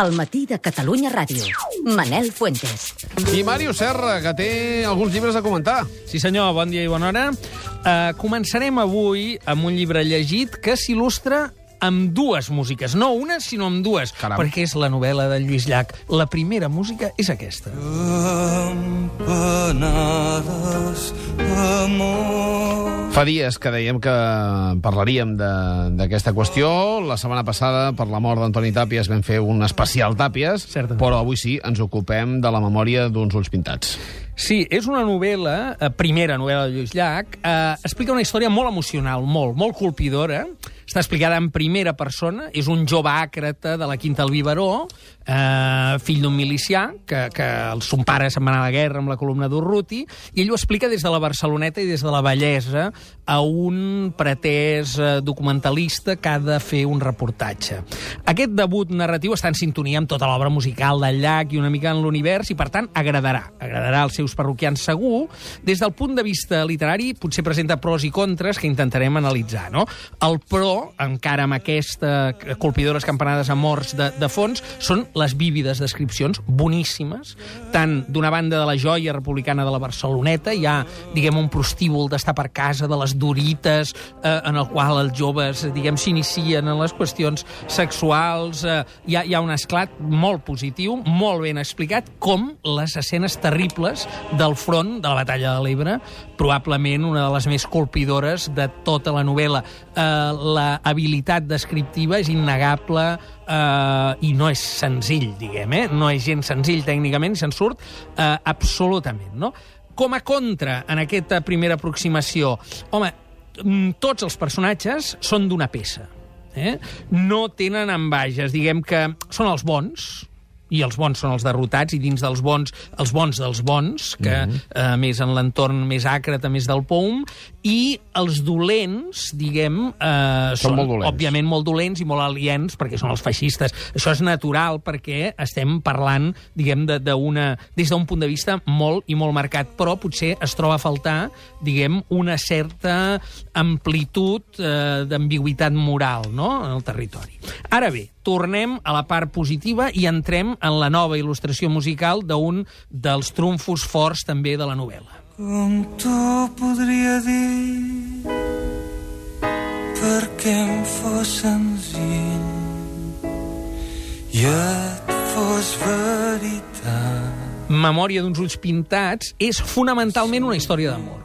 al matí de Catalunya Ràdio. Manel Fuentes. I Mario Serra, que té alguns llibres a comentar. Sí, senyor, bon dia i bona hora. Uh, començarem avui amb un llibre llegit que s'il·lustra amb dues músiques. No una, sinó amb dues. Caram. Perquè és la novel·la de Lluís Llach. La primera música és aquesta. Campanades, amor. Fa dies que dèiem que parlaríem de- d'aquesta qüestió. La setmana passada, per la mort d'Antoni Tàpies, vam fer un especial Tàpies, Certament. però avui sí, ens ocupem de la memòria d'uns ulls pintats. Sí, és una novel·la, eh, primera novel·la de Lluís Llach, eh, explica una història molt emocional, molt, molt colpidora, està explicada en primera persona, és un jove àcrata de la Quinta del Biberó, eh, fill d'un milicià, que, que el son pare se'n va anar a la guerra amb la columna d'Urruti, i ell ho explica des de la Barceloneta i des de la bellesa a un pretès eh, documentalista que ha de fer un reportatge. Aquest debut narratiu està en sintonia amb tota l'obra musical del Llach i una mica en l'univers, i per tant agradarà. Agradarà als seus parroquians segur. Des del punt de vista literari, potser presenta pros i contres que intentarem analitzar. No? El pro, encara amb aquesta colpidores campanades a morts de, de fons, són les vívides descripcions, boníssimes, tant d'una banda de la joia republicana de la Barceloneta, hi ha, diguem, un prostíbul d'estar per casa, de les dorites, eh, en el qual els joves, diguem, s'inicien en les qüestions sexuals, eh, hi, ha, hi ha un esclat molt positiu, molt ben explicat, com les escenes terribles del front de la batalla de l'Ebre, probablement una de les més colpidores de tota la novel·la. Eh, la habilitat descriptiva és innegable eh, i no és senzill, diguem, eh? no és gens senzill tècnicament, se'n surt eh, absolutament, no? Com a contra, en aquesta primera aproximació, home, mm, tots els personatges són d'una peça. Eh? No tenen ambages, diguem que són els bons, i els bons són els derrotats, i dins dels bons, els bons dels bons, que mm -hmm. eh, més en l'entorn més àcrata, més del POUM, i els dolents, diguem, eh, Són molt dolents. òbviament molt dolents i molt aliens, perquè són els feixistes. Això és natural, perquè estem parlant, diguem, de- d'una des d'un punt de vista molt i molt marcat, però potser es troba a faltar, diguem, una certa amplitud eh, d'ambigüitat moral, no?, en el territori. Ara bé, tornem a la part positiva i entrem en la nova il·lustració musical d'un dels trumfos forts també de la novel·la. Com t'ho podria dir perquè em fos senzill i et fos veritat. Memòria d'uns ulls pintats és fonamentalment una història d'amor.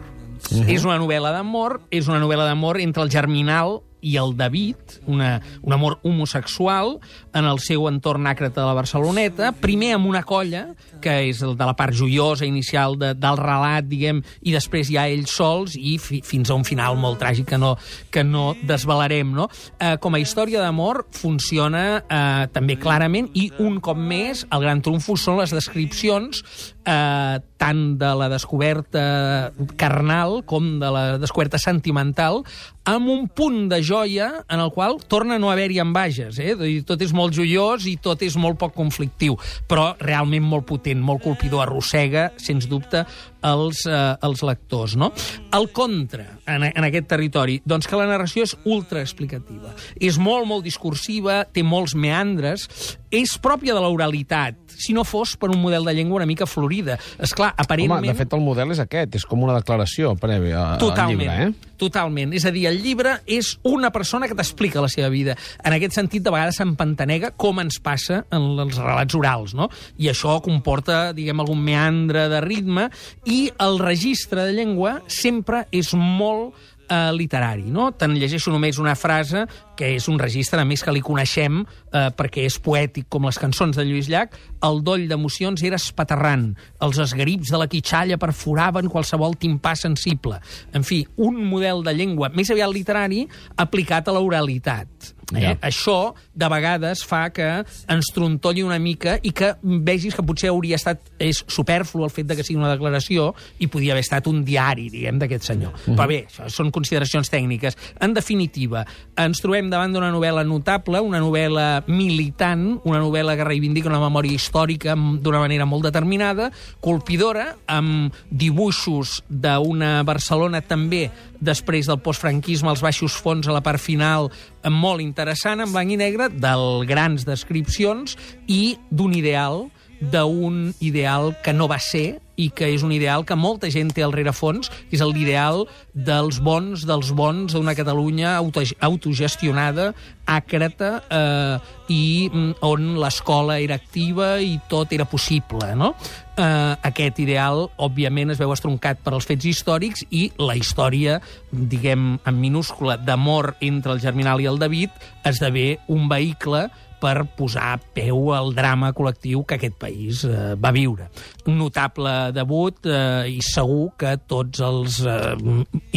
És una novel·la d'amor, és una novel·la d'amor entre el Germinal i el David, una, un amor homosexual en el seu entorn àcrata de la Barceloneta, primer amb una colla, que és el de la part joiosa inicial de, del relat, diguem, i després ja ells sols, i fi, fins a un final molt tràgic que no, que no desvelarem, no? Eh, com a història d'amor funciona eh, també clarament, i un cop més, el gran trumfo són les descripcions eh, tant de la descoberta carnal com de la descoberta sentimental, amb un punt de joia en el qual torna a no haver-hi ambages. Eh? Tot és molt joiós i tot és molt poc conflictiu, però realment molt potent, molt colpidor, arrossega, sens dubte, els, eh, els lectors. No? El contra en, en aquest territori, doncs que la narració és ultra explicativa. És molt, molt discursiva, té molts meandres, és pròpia de l'oralitat, si no fos per un model de llengua una mica florida. És clar, aparentment... Home, de fet, el model és aquest, és com una declaració prèvia al llibre, eh? Totalment. És a dir, el llibre és una persona que t'explica la seva vida. En aquest sentit, de vegades s'empantanega com ens passa en els relats orals, no? I això comporta, diguem, algun meandre de ritme, i el registre de llengua sempre és molt eh, literari, no? Te'n llegeixo només una frase que és un registre, a més, que li coneixem eh, perquè és poètic, com les cançons de Lluís Llach, el doll d'emocions era espaterrant, els esgarips de la quitxalla perforaven qualsevol timpà sensible. En fi, un model de llengua més aviat literari aplicat a l'oralitat. Eh? Ja. Això, de vegades, fa que ens trontolli una mica i que vegis que potser hauria estat... És superflu el fet de que sigui una declaració i podia haver estat un diari, diguem, d'aquest senyor. Mm -hmm. Però bé, això són consideracions tècniques. En definitiva, ens trobem davant d'una novel·la notable, una novel·la militant, una novel·la que reivindica una memòria històrica d'una manera molt determinada, colpidora, amb dibuixos d'una Barcelona també després del postfranquisme, als baixos fons, a la part final, molt interessant, en blanc i negre, del grans descripcions i d'un ideal d'un ideal que no va ser i que és un ideal que molta gent té al rerefons, que és l'ideal dels bons, dels bons d'una Catalunya auto autogestionada, àcrata, eh, i mm, on l'escola era activa i tot era possible, no? Eh, aquest ideal, òbviament, es veu estroncat per als fets històrics i la història, diguem, en minúscula, d'amor entre el Germinal i el David, esdevé un vehicle per posar peu al drama col·lectiu que aquest país eh, va viure. Un notable debut eh, i segur que tots els eh,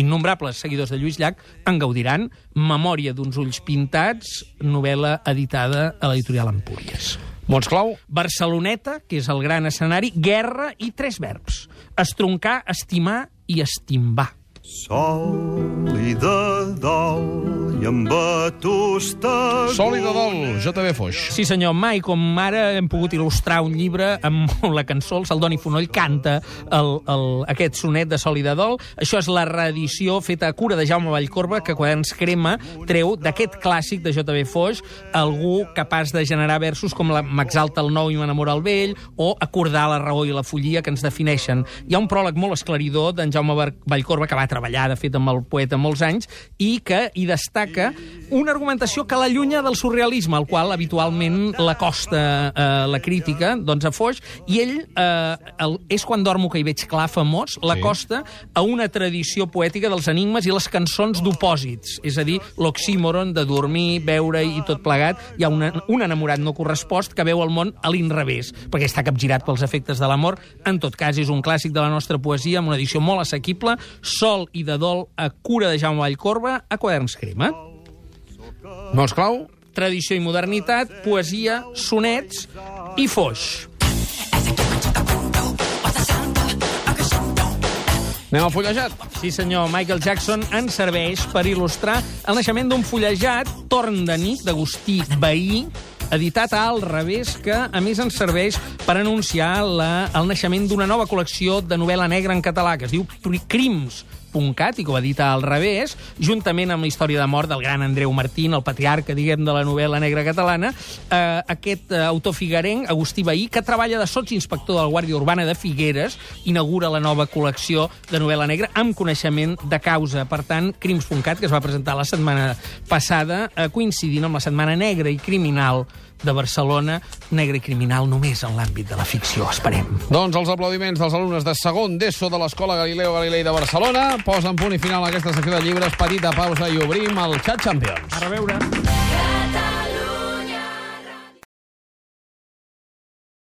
innombrables seguidors de Lluís Llach en gaudiran. Memòria d'uns ulls pintats, novel·la editada a l'editorial Empúries. Montesclau? Barceloneta, que és el gran escenari, guerra i tres verbs. Estroncar, estimar i estimbar. Sol i de dol i amb atusta... Sol i de dol, JB Foix. Sí, senyor, mai com ara hem pogut il·lustrar un llibre amb la cançó, el Saldoni Fonoll canta el, el, aquest sonet de Sol i de Dol. Això és la reedició feta a cura de Jaume Vallcorba, que Quaderns Crema treu d'aquest clàssic de JB Foix algú capaç de generar versos com la M'exalta el nou i m'enamora el vell, o acordar la raó i la follia que ens defineixen. Hi ha un pròleg molt esclaridor d'en Jaume Vallcorba, que va treballar, de fet, amb el poeta molts anys, i que hi destaca una argumentació que l'allunya del surrealisme, al qual habitualment l'acosta eh, la crítica, doncs a Foix, i ell, eh, el, és quan dormo que hi veig clar famós, l'acosta a una tradició poètica dels enigmes i les cançons d'opòsits, és a dir, l'oxímoron de dormir, veure i tot plegat. Hi ha una, un enamorat no correspost que veu el món a l'inrevés, perquè està capgirat pels efectes de l'amor. En tot cas, és un clàssic de la nostra poesia, amb una edició molt assequible, sol i de dol a cura de Jaume Vallcorba, a Quaderns Crema. Montesclau? Tradició i modernitat, poesia, sonets i foix. Anem al fullejat? Sí, senyor, Michael Jackson ens serveix per il·lustrar el naixement d'un fullejat, Torn de nit, d'Agustí Bahí, editat a Al revés, que a més ens serveix per anunciar la, el naixement d'una nova col·lecció de novel·la negra en català, que es diu Crims, .cat i que ho edita al revés, juntament amb la història de mort del gran Andreu Martín, el patriarca, diguem, de la novel·la negra catalana, eh, aquest eh, autor figuerenc, Agustí Bahí, que treballa de sotsinspector de la Guàrdia Urbana de Figueres, inaugura la nova col·lecció de novel·la negra amb coneixement de causa. Per tant, Crims.cat, que es va presentar la setmana passada, eh, coincidint amb la Setmana Negra i Criminal de Barcelona, negre i criminal només en l'àmbit de la ficció, esperem. Doncs els aplaudiments dels alumnes de segon d'ESO de l'Escola Galileo Galilei de Barcelona posen punt i final a aquesta secció de llibres. Petita pausa i obrim el Chat Champions. A reveure.